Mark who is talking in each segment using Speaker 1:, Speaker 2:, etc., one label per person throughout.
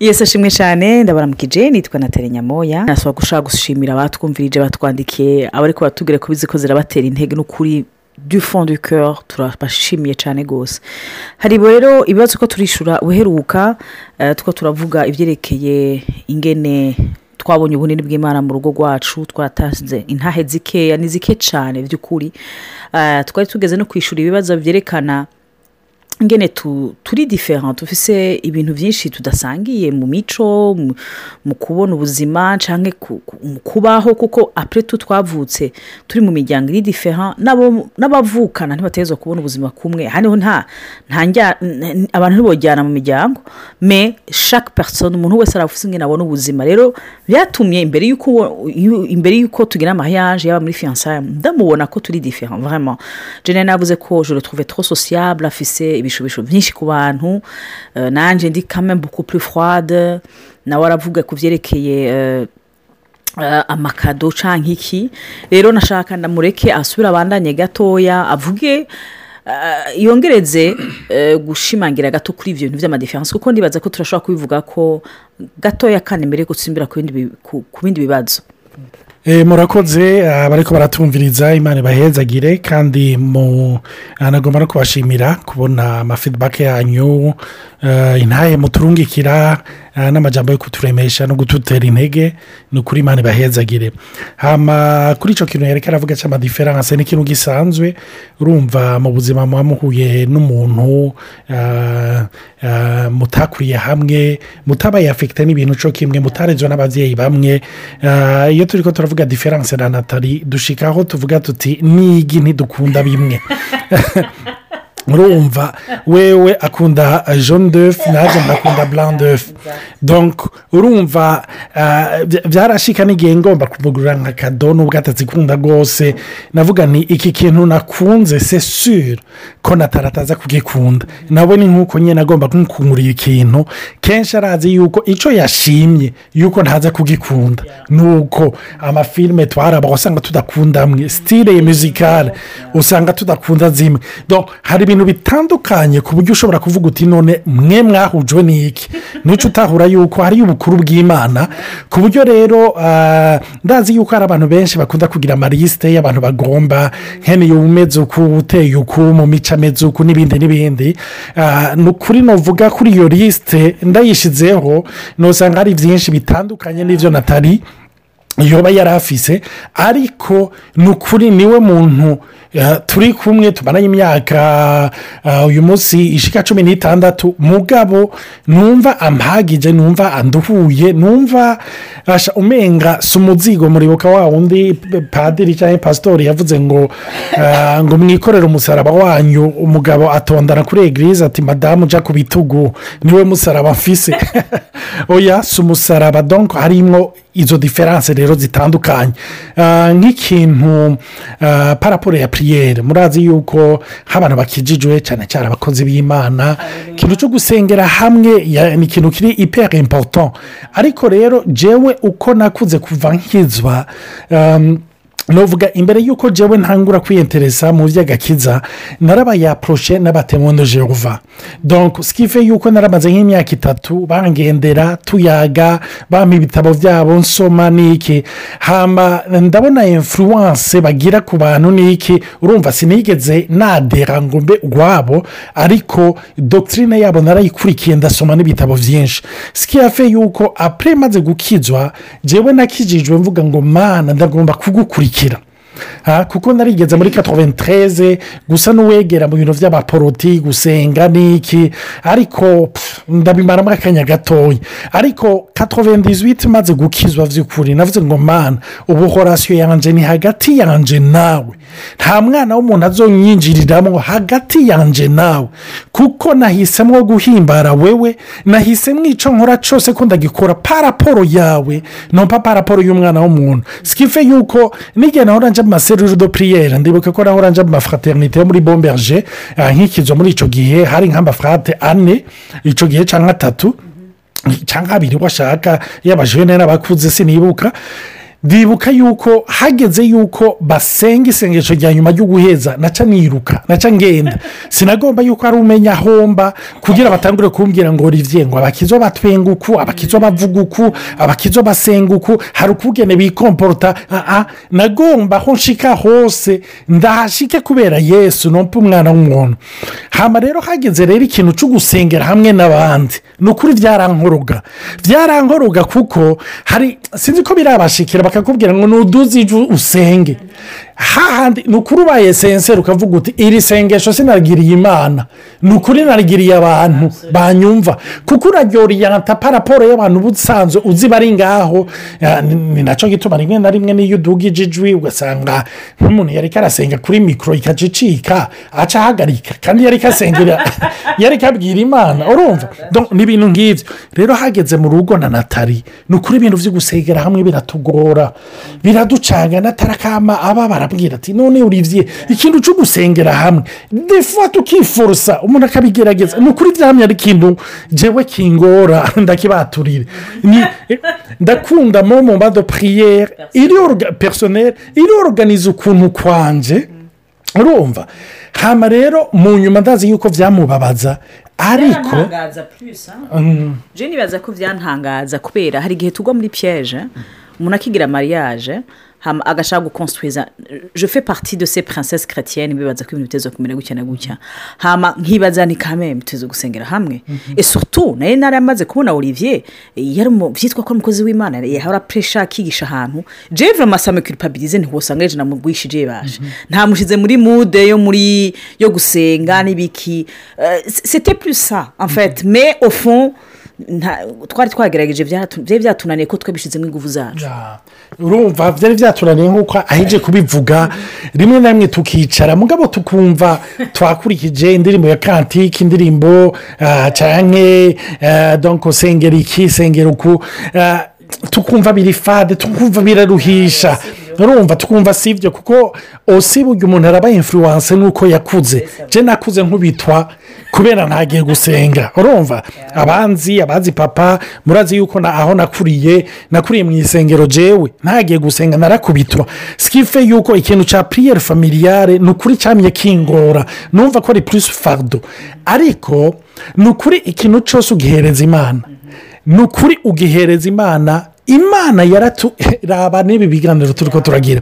Speaker 1: yesi ashimwe cyane. Ndabaramukije nitwa natali nyamoya. Nasaba gushaka gushimira abatwumvirije batwandikiye. Abari batubwira ko bizi ko zirabatera intege n'ukuri du fond du coeur turabashimiye cyane rwose. Hari rero ibibazo ko turishura uheruka two turavuga ibyerekeye ingene twabonye ubunini bw'imana mu rugo rwacu twataze intahe zikeya ni zike cyane by'ukuri. Twari tugeze no kwishyura ibibazo byerekana ingene turi diferent tufise ibintu byinshi tudasangiye mu mico mu kubona ubuzima cyangwa mu kubaho kuko apuretu twavutse turi mu miryango iri diferent n'abavukana ntibateza kubona ubuzima kumwe. Hano nta abantu ntibojyana mu miryango. Me chaque personne umuntu wese arafuse ingene abona ubuzima. Rero byatumye imbere y'uko imbere y'uko tugira amayaje yaba muri fiyansaye ndamubona ko turi diferent vraiment. Jene navuze ko je le trouve trop sociable afise ibishobisho byinshi ku bantu. Nanjye ndi kame buku puri fwade nawe aravuga ku byerekeye amakado cyangwa iki. Rero nashaka ndamureke asubire abandanye gatoya avuge yongereze gushimangira gato kuri ibyo bintu by'amadiferanse kuko ndibaza ko turashobora kubivuga ko gatoya kandi mbere yo gutsimbira ku bindi bibazo.
Speaker 2: Murakoze bariko baratumviriza imana ibahezagire kandi anagomba no kubashimira kubona amafidibake yanyu intahe muturungikira n'amajambo yo kuturemesha no gututera intege ni ukuri imana ibahezagire. Kuri icyo kintu yerekana avuga cy'amadiferanse ni ikintu gisanzwe urumva mu buzima muba muhuye n'umuntu mutakuriye hamwe mutabaye afite n'ibintu cyo kimwe mutarezwe n'ababyeyi bamwe. Iyo turi ko turavuga diferanse na natali dushikaho tuvuga tuti nigi ntidukunda bimwe. urumva wewe akunda jone defu nanjye ndakunda buran defu donk urumva byarashika n'igihe ngomba kumugurira nka kado n'ubwo atazikunda rwose. Navuga ni iki kintu nakunze se sure ko natarataza kugikunda. Nawe ni nk'uko nyine agomba kumukungurira ikintu. Kenshi arazi yuko icyo yashimye yuko ntaza kugikunda. Ni uko amafilime twaraba usanga tudakunda amwe. Sitire muzikale usanga tudakunda zimwe. Hari ibintu bitandukanye ku buryo ushobora kuvuga uti none mwe mwahujwe n'iki? N'icyo utahura yuko hariyo ubukuru bw'imana. Ku buryo rero ndazi yuko hari abantu benshi bakunda kugira amarisite y'abantu bagomba nkene umeze uku uteye uku mu mico ameze uku n'ibindi n'ibindi. Ni ukuri nuvuga kuri iyo lisite ndayishyizeho nusanga hari byinshi bitandukanye n'ibyo natali yoba yari afise ariko ni ukuri ni we muntu turi kumwe tumaranye imyaka uyu munsi ishika cumi n'itandatu. Mugabo numva ampagije numva anduhuye numva umenga si umuzigo muribuka wa wundi padiri cyangwa pasitori yavuze ngo ngo mwikorere umusaraba wanyu. Umugabo atondana kuri egirize ati madamu ujya ku bitugu. Niwe musaraba mfise oya si umusaraba donko harimo izo diferanse rero zitandukanye. Nk'ikintu paraporo ya piriyeri murazi yuko nk'abantu bakijijwe cyane cyane abakozi b'imana ikintu cyo gusengera hamwe ni ikintu kiri iperi impoto ariko rero jewe uko nakunze kuva nkizwa nuvuga imbere y'uko jewe ntangura kwiyenteresa mu by'agakiza narabayaporoshe n'abatemondo jehova donko sikive yuko naramaze nk'imyaka itatu bangendera tuyaga bampa ibitabo byabo nsoma n'iki. Hamba ndabona influence bagira ku bantu n'iki. Urumva sinigeze nadera ngo mbe urwabo ariko dogitirine yabo narayikurikiye ndasoma n'ibitabo byinshi sikive yuko apure maze gukizwa jewe nakijijwe mvuga ngo mana ndagomba kugukurikira. bashyigikira kuko narigeze muri katoventereze gusa n'uwegera mu bintu by'abaporoti gusenga n'iki? Ariko ndabimaramo akanya gatoya ariko katovendizwiti maze gukizwa by'ukuri navuze ngo mana ubu horasiyo yanjye ni hagati yanjye nawe. Nta mwana w'umuntu azonyinjiriramo hagati yanjye nawe. Kuko nahisemo guhimbara wewe nahisemo icyo nkora cyose ko ndagikora paraporo yawe. Ntompa paraporo y'umwana w'umuntu. Sikife yuko n'igihe naho oranje amaseruru do piriyeri ndibuka ko naho oranje amafraternite yo muri bomberge nk'ikizo muri icyo gihe hari nk'amafrate ane icyo gihe cyangwa atatu cyangwa abiri washaka y'abajene n'abakuze sinibuka. Ndibuka yuko hageze yuko basenga isengesho rya nyuma ryo guheza naca niruka naca ngenda. Sinagomba yuko ari umenya ahomba kugira batangure kumbwira ngo rivye ngo abakizo batwenga uku abakizo bavuga uku abakizo basenga uku hari ukugene bikomporota aa nagomba aho nshika hose ndahashike kubera yesu nompa umwana w'umuntu. Hama rero hageze rero ikintu cyo gusengera hamwe n'abandi. Ni ukuri byarankoroga byarankoroga kuko hari sinzi ko birabashikira bakakubwira ngo nuduze ijwi usenge. Hahandi ni ukuri ubaye senseri ukavuga uti iri sengesho sinarigiriye imana. Ni ukuri narigiriye abantu banyumva. Kuko uraryoriyanta paraporo y'abantu uba usanzwe uzi bari ngaho. Ya, ni- na cyo gituma rimwe na rimwe n'iyo udugije ijwi ugasanga nk'umuntu yari karasenga kuri mikoro ikacicika aca ahagarika. Kandi yari kasengera yari kabwira imana. Urumva? Ni ibintu nk'ibyo rero hageze mu rugo na natali ni ukuri ibintu byo gusengera hamwe biratugora. Biraducanga natarakama aba barabwira ati none urivye ikintu cyo gusengera hamwe defuwa tukiforosa umuntu akabigerageza. Ni ukuri byamye ari ikintu jewe kingora ndakibaturire. Ndakunda momo de priyere iri orga- personnel iri organize ukuntu kwanje. Urumva hama rero mu nyuma ndazi yuko byamubabaza ariko
Speaker 1: byantangaza plus je nibaza ko byantangaza kubera hari igihe tugwa muri piyeje umuntu akigira mariage hama agashaka gukonstruiza je fais partie de ces princesses chrétiennes. Bibaza ko ibintu biteza kumera gutya na gutya. Hama nkibaza ni kame biteza gusengera hamwe. Et surtout na yo nari amaze kubona olivier yari mu byitwa ko umukozi w'imana. Yahora puresha akigisha ahantu. Je vraiment ça me culpabilise ntiwosanga ejo namugwishije baje ntamushyize muri mude yo muri yo gusenga n'ibiki. Euh, c'était plus ça en twari twagerageje byari byatunaniye ko twabishyizemo ingufu zacu.
Speaker 2: Ya, urumva byari byaturaniye nk'uko aheje kubivuga rimwe na rimwe tukicara. Mugabo tukumva twakurikije indirimbo ya kantike indirimbo ah, canke ah, donc sengera iki sengera uku ah, tukumva biri fade tukumva biraruhisha. Urumva tukumva si ibyo kuko osi burya umuntu araba influence n'uko yakuze. Je nakuze nk'ubitwa kubera ntagiye gusenga. Urumva? Abanzi abazi papa murazi yuko na- aho nakuriye nakuriye mu isengero jewe. Ntagiye gusenga narakubitwa. Sikife yuko ikintu cya puriyeri familiyare ni ukuri cyamye kingora. Numva ko ari purisi fardo ariko ni ukuri ikintu cyose ugihereza imana. Ni ukuri ugihereza imana imana yaraturaba n'ibi biganiro turi ko turagira.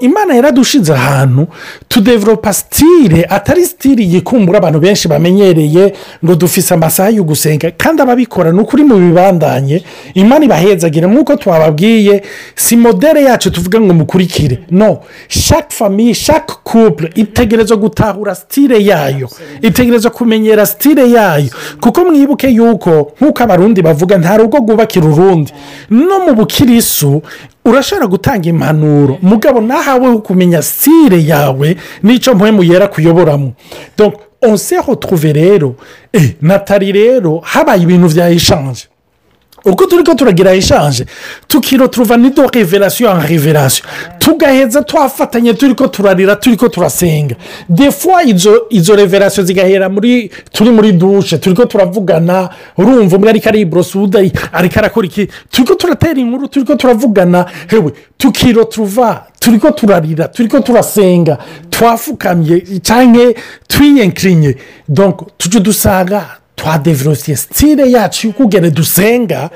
Speaker 2: Imana yaradushinze ahantu tudeveropa sitire atari sitire yikumbura abantu benshi bamenyereye ngo dufise amasaha yo gusenga. Kandi ababikora ni ukuri mu bibandanye. Imana ibahezagire nk'uko twababwiye si modere yacu tuvuga ngo mukurikire. No shake famiye shake couple itegereza gutahura sitire yayo. Itegereza kumenyera sitire yayo. Kuko mwibuke yuko nk'uko abarundi bavuga nta rugo rwubakira urundi. No mu bukirisu urashobora gutanga impanuro. Mugabo nahaweho kumenya sitire yawe n'icyo mpamvu yera kuyoboramo Donc, on s'est retrouvé rero. Eh, natali rero habaye ibintu byayishanje uko turi ko turagira ishanje tukiroturuva nido reverasiyo en reverasiyo tugaheza twafatanye turi ko turarira turi ko turasenga defuwa izo reverasiyo zigahera muri turi muri dushe turi ko turavugana urumva umwe ariko ariborosa undi ariko arakora iki turi ko turatera inkuru turi ko turavugana hewe tukiroturuva turi ko turarira turi ko turasenga twafukamye cyangwa twiyenkirinye donko tujye dusanga twadeverosiye sitire yacu y'ukugene dusenga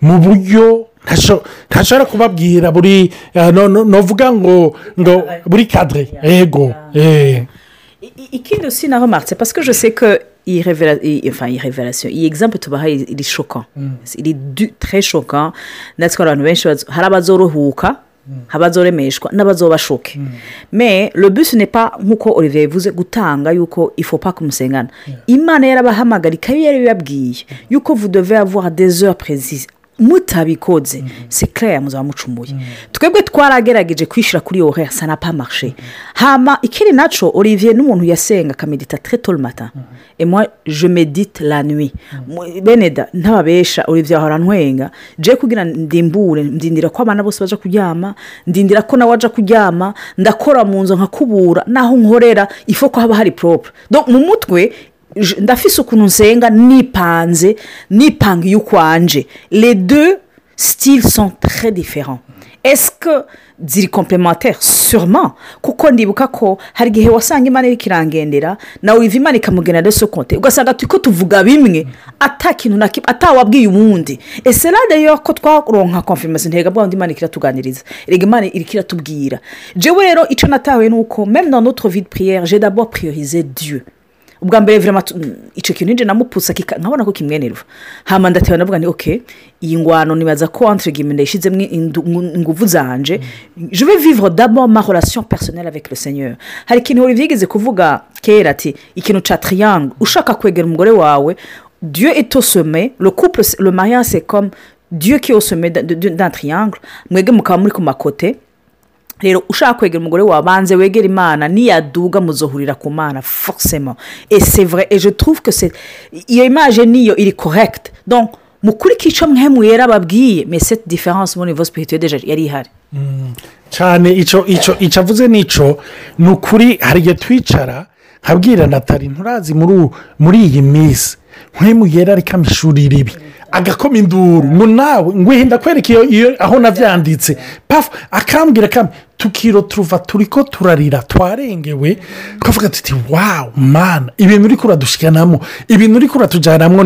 Speaker 2: mu buryo ntasho- ntashobora kubabwira buri eh, no- no- novuga ngo ngo buri kadire yego eh.
Speaker 1: Ikindi aussi naho maritse je sais que iyi revera- iyi- enfin iyi reverasiyo iyi egizampu tubahaye iri shoka iri du- très shoka ko abantu benshi hari abazoruhuka abazoremeshwa n'abazobashoke. Me le bus n'est pas nk'uko olivier yavuze gutanga yuko ifo pa kumusengana imana yarabahamagara ikaba yarabibabwiye yuko vous devez avoir des heures précises. Mutabikoze. C'est clair muzaba mucumuye. Twebwe twaragerageje kwishyira kuri ça n'a pas marché. Hama ikiri naco olivier n'umuntu yasenga akamedita très tôt le matin. Et moi je médite la nuit. Mu- beneda ntababesha olivier ahora ntwenga je kugira ndimbure ndindira ko abana bose baja kuryama ndindira ko nawe aja kuryama ndakora mu nzu nkakubura naho nkorera ifo ko haba hari donc mu mutwe ndafise ukuntu nsenga nipanze nipangiye ukwanje les deux style sont très différents. Est-ce que ziri complémentaire? Sûrement. Kuko ndibuka ko hari igihe wasanga imana iri kirangendera nawe wiva imana ikamugenera de sokonte ugasanga turi ko tuvuga bimwe ata kintu na kimwe atawabwiye uwundi. Ese radiyo ko twaronka konfirmasi ntega bwa imana ikiratuganiriza rega imana iri kiratubwira jewe rero icyo natawe ni uko meme dans notre vie de prière j'ai d'abord priorisé dieu. Ubwa mbere icyo kintu njye namuputsa nkabona ko kimwenerwa hama ndatewe navuga ni oke iyi ngwano nibaza ko entre guillemets ndayishyizemo ingufu zanje. Je vais vivre d'abord ma relation personnelle avec le seigneur. Hari ikintu buri byigeze kuvuga kera ati ikintu cya triangle. Ushaka kwegera umugore wawe au sommet le couple le mariage c'est comme au sommet d'un triangle. Mwege mukaba muri ku makote rero ushaka kwegera umugore wawe banze wegera imana niyaduga muzohurira ku mana et je trouve que c'est iyo image niyo iri correct. Donc mukurikire icyo mwe mwera babwiye? Mais cette différence muri niveau spirituel deja yari ihari.
Speaker 2: Cyane icyo icyo icyo avuze ni cyo ni ukuri hari igihe twicara nkabwira natali nturazi muri iyi minsi nk'uyu yera ariko amishurira ibi agakoma induru. Ngo nawe ngo wenda kwereka iyo aho nabyanditse pafu akambwira kamwe tukiro turuva turi ko turarira twarengewe twavuga tuti wawu mana ibintu uri kuradushikanamo ibintu uri kuratujyanamo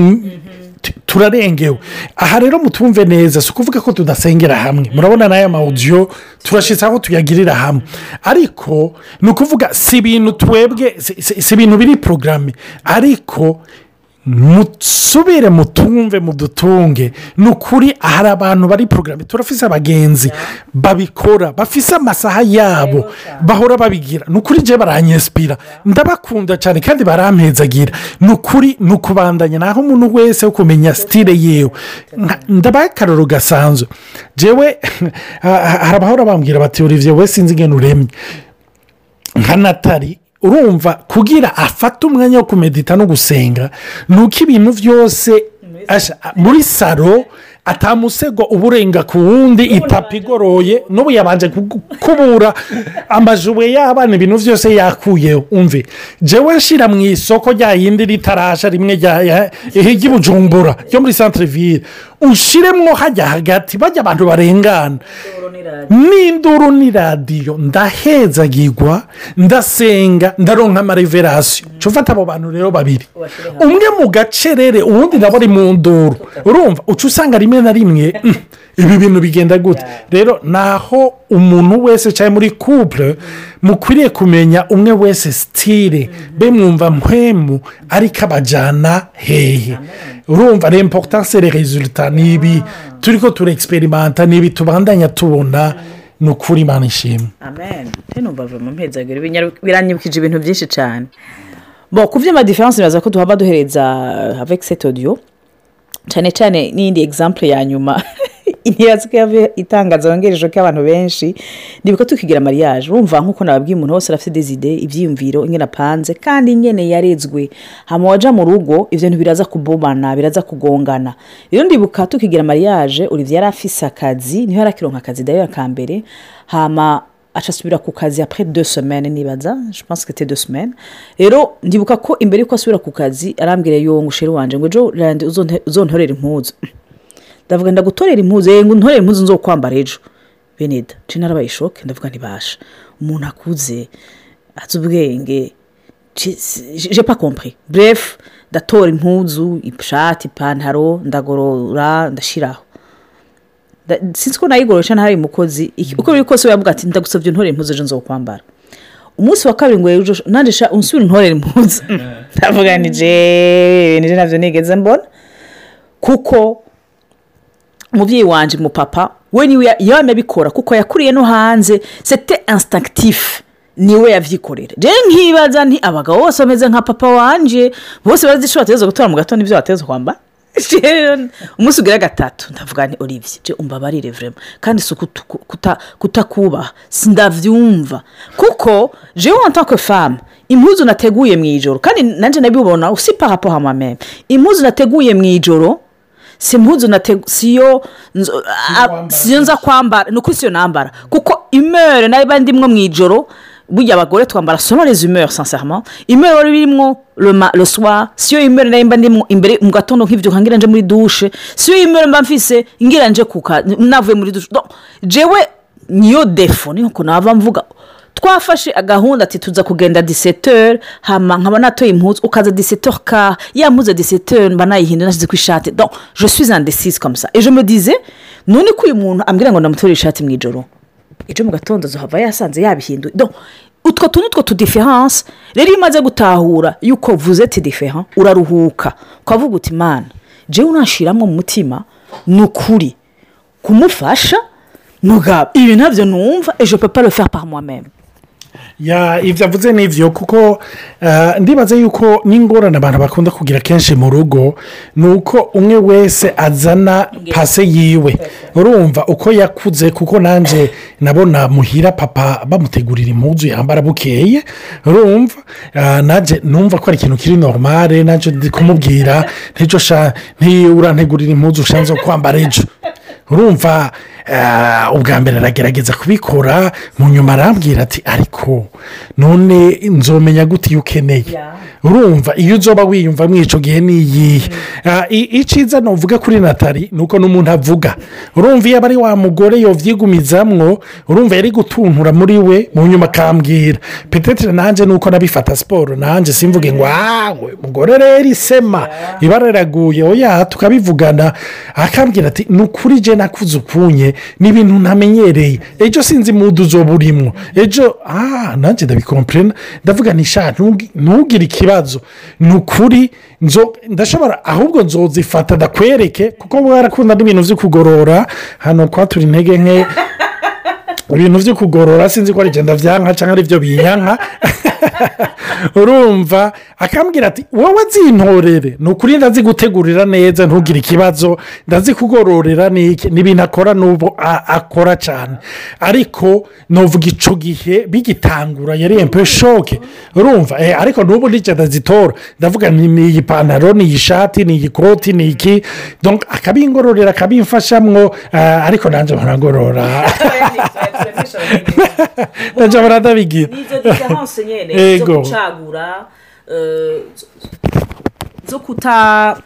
Speaker 2: turarengewe aha rero mutumve neza si ukuvuga ko tudasengera hamwe. Murabona n'aya mawudiyo turashyitse aho tuyagirira hamwe. Ariko ni ukuvuga si ibintu twebwe si ibintu biri porogaramu ariko musubire mutumve mudutunge. Ni ukuri hari abantu bari porogaramu turafise abagenzi babikora bafise amasaha yabo bahora babigira. Ni ukuri je baranyesipira ndabakunda cyane kandi barampezagira ni ukuri ni ukubandanya naho umuntu wese wo kumenya sitire yewe. Ndabaha akararo gasanzwe. Jewe hari abahora bambwira bati olivier we sinzi ingano uremye. Nka natali urumva kugira afate umwanya wo kumedita no gusenga ni uko ibintu byose muri salo atamusego uba urenga ku wundi itapi igoroye n'ubu yabanje kubura. Amajuwe y'abana ibintu byose yakuyeho umve. Jewe nshyira mu isoko rya yindi ritarasha rimwe ry'ibujumbura ryo muri santire vire ushyiremo hajya hagati bajya abantu barengana. N'induru ni radiyo ndahezagirwa ndasenga ndaronka amareverasiyo ufata abo bantu rero babiri. Umwe mu gacerere uwundi nawe ari mu nduru. Urumva uca usanga rimwe na rimwe. Ibi bintu bigenda gute? Rero naho umuntu wese cyangwa muri couple mukwiriye kumenya umwe wese sitire be mwumva mpemu ariko abajyana hehe. Urumva remporutanse rezilita ni ibi turi ko turegiperimenta ni ibi tubandanya tubona. Ni ukuri imana ishimwe.
Speaker 1: Biranyibukije ibintu byinshi cyane. Bo ku byuma diferanse biraza ko tuhaba duhereza cette audio. Cyane cyane n'iyindi egisampure ya nyuma. Ntibazi ko itangaza wongereje ko abantu benshi ndibuka tukigira mariage. Urumva nk'uko nababwiye umuntu wese arafite dezide ibyiyumviro ingena apanze kandi ingene yarezwe. Hama wajya mu rugo ibyo bintu biraza biraza kugongana. Rero ndibuka tukigira mariage olivier yari afise akazi ni ho yari akironka akazi dayo ka mbere hama asubira ku kazi apure de semene nibaza je pense que c'était deux semaines. Rero ndibuka ko imbere y'uko asubira ku kazi arambwira yo ngo ushere wanje ngo ejo randi uzontorera impuzu. Ndavuga ndagutorera impuzu. Ngo untorere impuzu nzo kwambara ejo. Beneda nce narabaye ishoke ndavuga ntibasha umuntu akuze azi ubwenge. Je pas compris. Bref ndatora impuzu ishati ipantaro ndagorora ndashyiraho sinzi ko nayigororesha ntari umukozi uko biri kose yavuga ati ndagusabye ntorere impuzu ejo nzo kwambara umunsi wa kabiri ngo ejo nandisha unsubire ntorere impuzu. Ndavuga ni je nije na byo nigeze mbona. Kuko umubyeyi wanjye umupapa we ni we yabikora kuko yakuriye no hanze sete insitagitifu ni we yabyikorera rero nkibaza nti abagabo bose bameze nka papa wanjye bose bateza gutora mu gatondo ibyo bateza kwambara? Umunsi ugira gatatu. Ndavuga ni olivier. Umbabarire vurema kandi si kutakubaha sindabyumva kuko jewe wantake famu impuzu nateguye mu ijoro. Kandi nanjye nabibona usi parapo hamameme impuzu nateguye mu ijoro si impuzu siyo siyo nza kwambara. Ni ukuri siyo nambara. Kuko imere na yo ndimwo mu ijoro burya abagore twambara sono les humeurs sincèrement imero rero irimo le soir siyo imero na yo mba ndimo imbere mu gatondo nk'ibyuka ngira nje muri dushe siyo imero mba mfise ngira nje kuka navuye muri dushe jewe niyo defo ukuntu nava mvuga twafashe agahunda ati tuza kugenda diseteur hama nkaba natoye impuzu ukaza diseteur ka ya mpuzu ya diseteur mba nayihinduye nashyize ku ishati donc je suis indecise comme ça me disais none ko uyu muntu ambwira ngo ndamutore ishati mu ijoro ejo mu gatondo zohava yasanze yabihinduye. Utwo tuntu two tudiferanse rero iyo umaze gutahura yuko vuze ti diferan uraruhuka. Ukavuga uti mana jewe unashiramo mu mutima ni ukuri. Kumufasha mugabo ibi ntabyo numva ejo par moi même
Speaker 2: ya ibyo avuze ni ibyo kuko eh, ndibaza yuko n'ingorane abantu bakunda kugira kenshi mu rugo ni uko umwe wese azana pase yiwe. Urumva uko yakuze kuko nanjye nabona muhira papa bamutegurira impuzu yambara bukeye. Urumva? Eh, nanjye numva ko ari ikintu kiri normale nanjye kumubwira ntijo sha ntiurantegurira impuzu ushanze kwambara ejo. Urumva eh, ubwa mbere aragerageza kubikora mu nyuma arambwira ati ariko none nzomenya gute iyo ukeneye? Urumva iyo uzoba wiyumva muri icyo gihe ni iyihe? Ah, i- icyiza nuvuga kuri natali ni uko n'umuntu avuga. Urumva iyo aba ari wa mugore yobyigumizamwo urumva yari gutuntura muri we mu nyuma akambwira petetire nanjye nuko nabifata siporo nanjye simvuge ngo awe mugore rero isema. Ibara riraguye oya tukabivugana. Akambwira ati ni ukuri je nakuze ukunye ni ibintu ntamenyereye. Ejo sinzi mudu uzoba urimo ejo ah nanjye ndabikompurena ndavuga ni sha ntugi- ntugire ikibazo. Ni ukuri nzo ndashobora ahubwo nzozifata ndakwereke kuko bwarakunda n'ibintu byo kugorora. Hano kwa turi intege nke. Ibintu byo kugorora sinzi ko ari igenda byanka cyangwa ari byo binyanka. urumva akambwira ati wowe zintorere? Ni ukuri ndazigutegurira neza ntugire ikibazo. Ndazikugororera ni iki? Ni ibintu akora n'ubu akora cyane. Ariko nuvuga icyo gihe bigitangura yari empe shoke urumva? Eh, ariko n'ubu nticyo ndazitora. Ndavuga ni iyi pantaro ni iyi shati ni iyi koti ni iki? Akabingororera akabimfashamwo. Eh, ariko nanjye baragorora nanjye baradabigira
Speaker 1: ni izo nyine. Zo gucagura zo kuta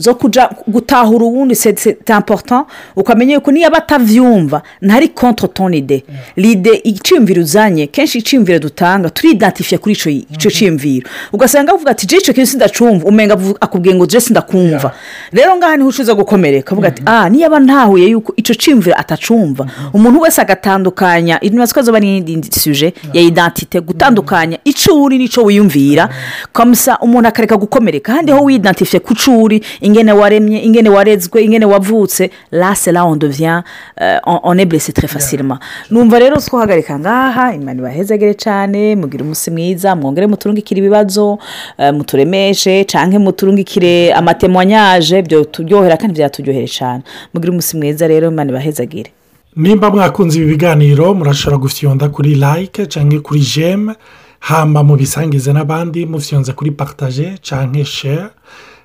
Speaker 1: zo kuja gutahura ubundi c'est important ukamenya yuko niyo batavyumva ntari contre ton ide lide iciyumviro uzanye kenshi iciyumviro dutanga turidantifiye kuri ico ico ciyumviro. Ugasanga avuga ati ico kintu sindacumva. Umenga avu- akubwiye ngo je sindakumva. Rero ngaha ni ho ucuza gukomereka avuga ati ah niyo aba ntahuye yuko ico ciyumviro atacumva. Umuntu wese agatandukanya intubatsi ko zoba n'iyindi suje ya identite gutandukanya ico uri n'ico wiyumvira. Kamusa umuntu akareka gukomereka. Handi ho widantifiye ku co uri ingene waremye ingene warezwe ingene wavutse la c'est là on devient euh, on, on est blessé très facilement. Numva rero twahagarika ngaha imana ibahezagere cyane mugire umunsi mwiza mwongere muturungikire ibibazo eh, muturemeshe canke muturungikire amatemwanyaje byo turyohera kandi byaturyohere cyane mugire umunsi mwiza rero imana ibahezagire
Speaker 2: nimba mwakunze ibi biganiro murashobora gufyonda kuri like cyangwa kuri jeme hamba mubisangize n'abandi mufyonze kuri paritaje cyangwa share.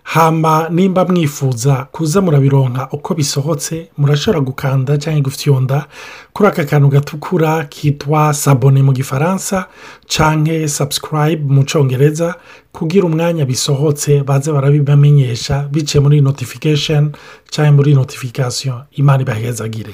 Speaker 2: Hamba nimba mwifuza kuza murabironka uko bisohotse murashobora gukanda cyangwa gufyonda. Kuri aka kantu gatukura kitwa sabone mu gifaransa cyangwa sabusikarayibe mu cyongereza kugira umwanya bisohotse baze barabibamenyesha biciye muri notifikasheni cyangwa muri notifikasiyo imana ibahezagire.